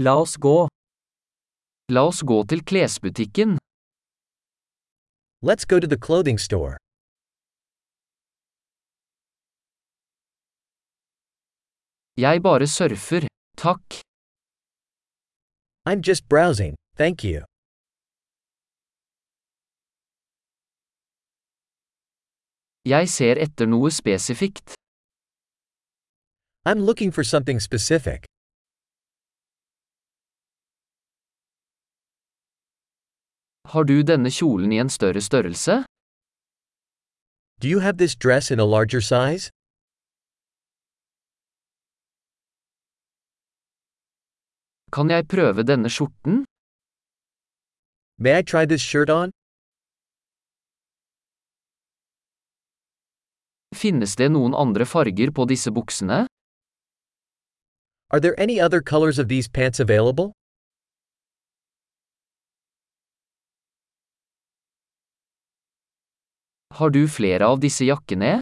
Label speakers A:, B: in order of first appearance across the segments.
A: La oss gå.
B: La oss gå til klesbutikken.
C: Let's go to the clothing store.
B: Jeg bare surfer. Takk.
C: I'm just browsing, thank you.
B: Jeg ser etter noe spesifikt.
C: I'm looking for something specific.
B: Har du denne kjolen i en større størrelse?
C: Do you have this dress in a larger size?
B: Kan jeg prøve denne skjorten?
C: May I try this shirt on?
B: Finnes det noen andre farger på disse buksene?
C: Are there any other colors of these pants available?
B: Har du flere av disse jakkene?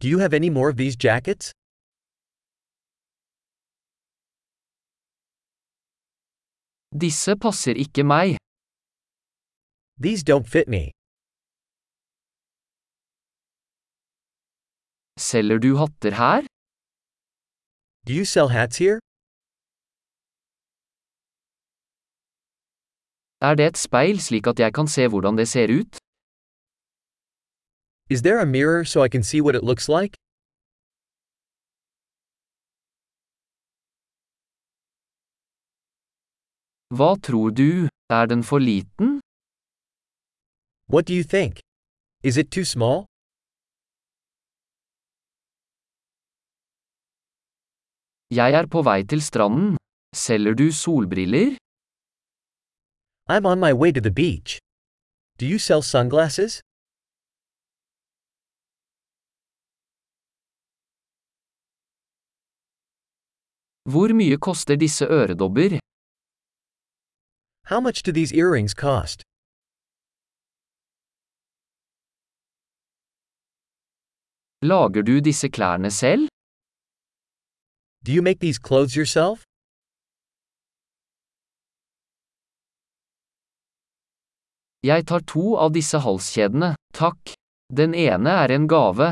C: Do you have any more of these jackets?
B: Disse passer ikke meg.
C: These don't fit me.
B: Selger du hatter her?
C: Do you sell hats here?
B: Er det et speil slik at jeg kan se hvordan det ser ut?
C: Is there a mirror so I can see what it looks like?
B: Hva tror du, er den for liten?
C: What do you think? Is it too small?
B: Jeg er på vei til stranden. Selger du solbriller?
C: I'm on my way to the beach. Do you sell sunglasses?
B: Hvor mye koster disse øredobber?
C: How much do these earrings cost?
B: Lager du disse klærne selv?
C: Do you make these clothes yourself?
B: Jeg tar to av disse halskjedene, takk. Den ene er en gave.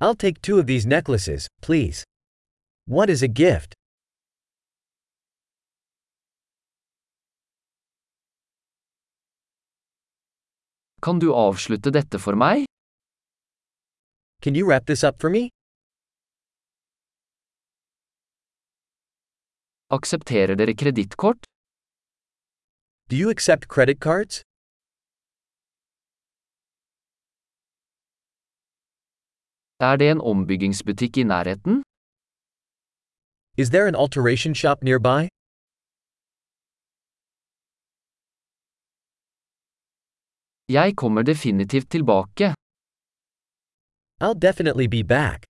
C: I'll take two of these necklaces, please. What is a gift?
B: Kan du avslutte dette for meg?
C: Can you wrap this up for me?
B: Aksepterer dere kredittkort?
C: Do you accept credit cards?
B: Er det en ombyggingsbutikk i nærheten?
C: Is there an alteration shop nearby?
B: Jeg kommer definitivt tilbake.
C: I'll definitely be back.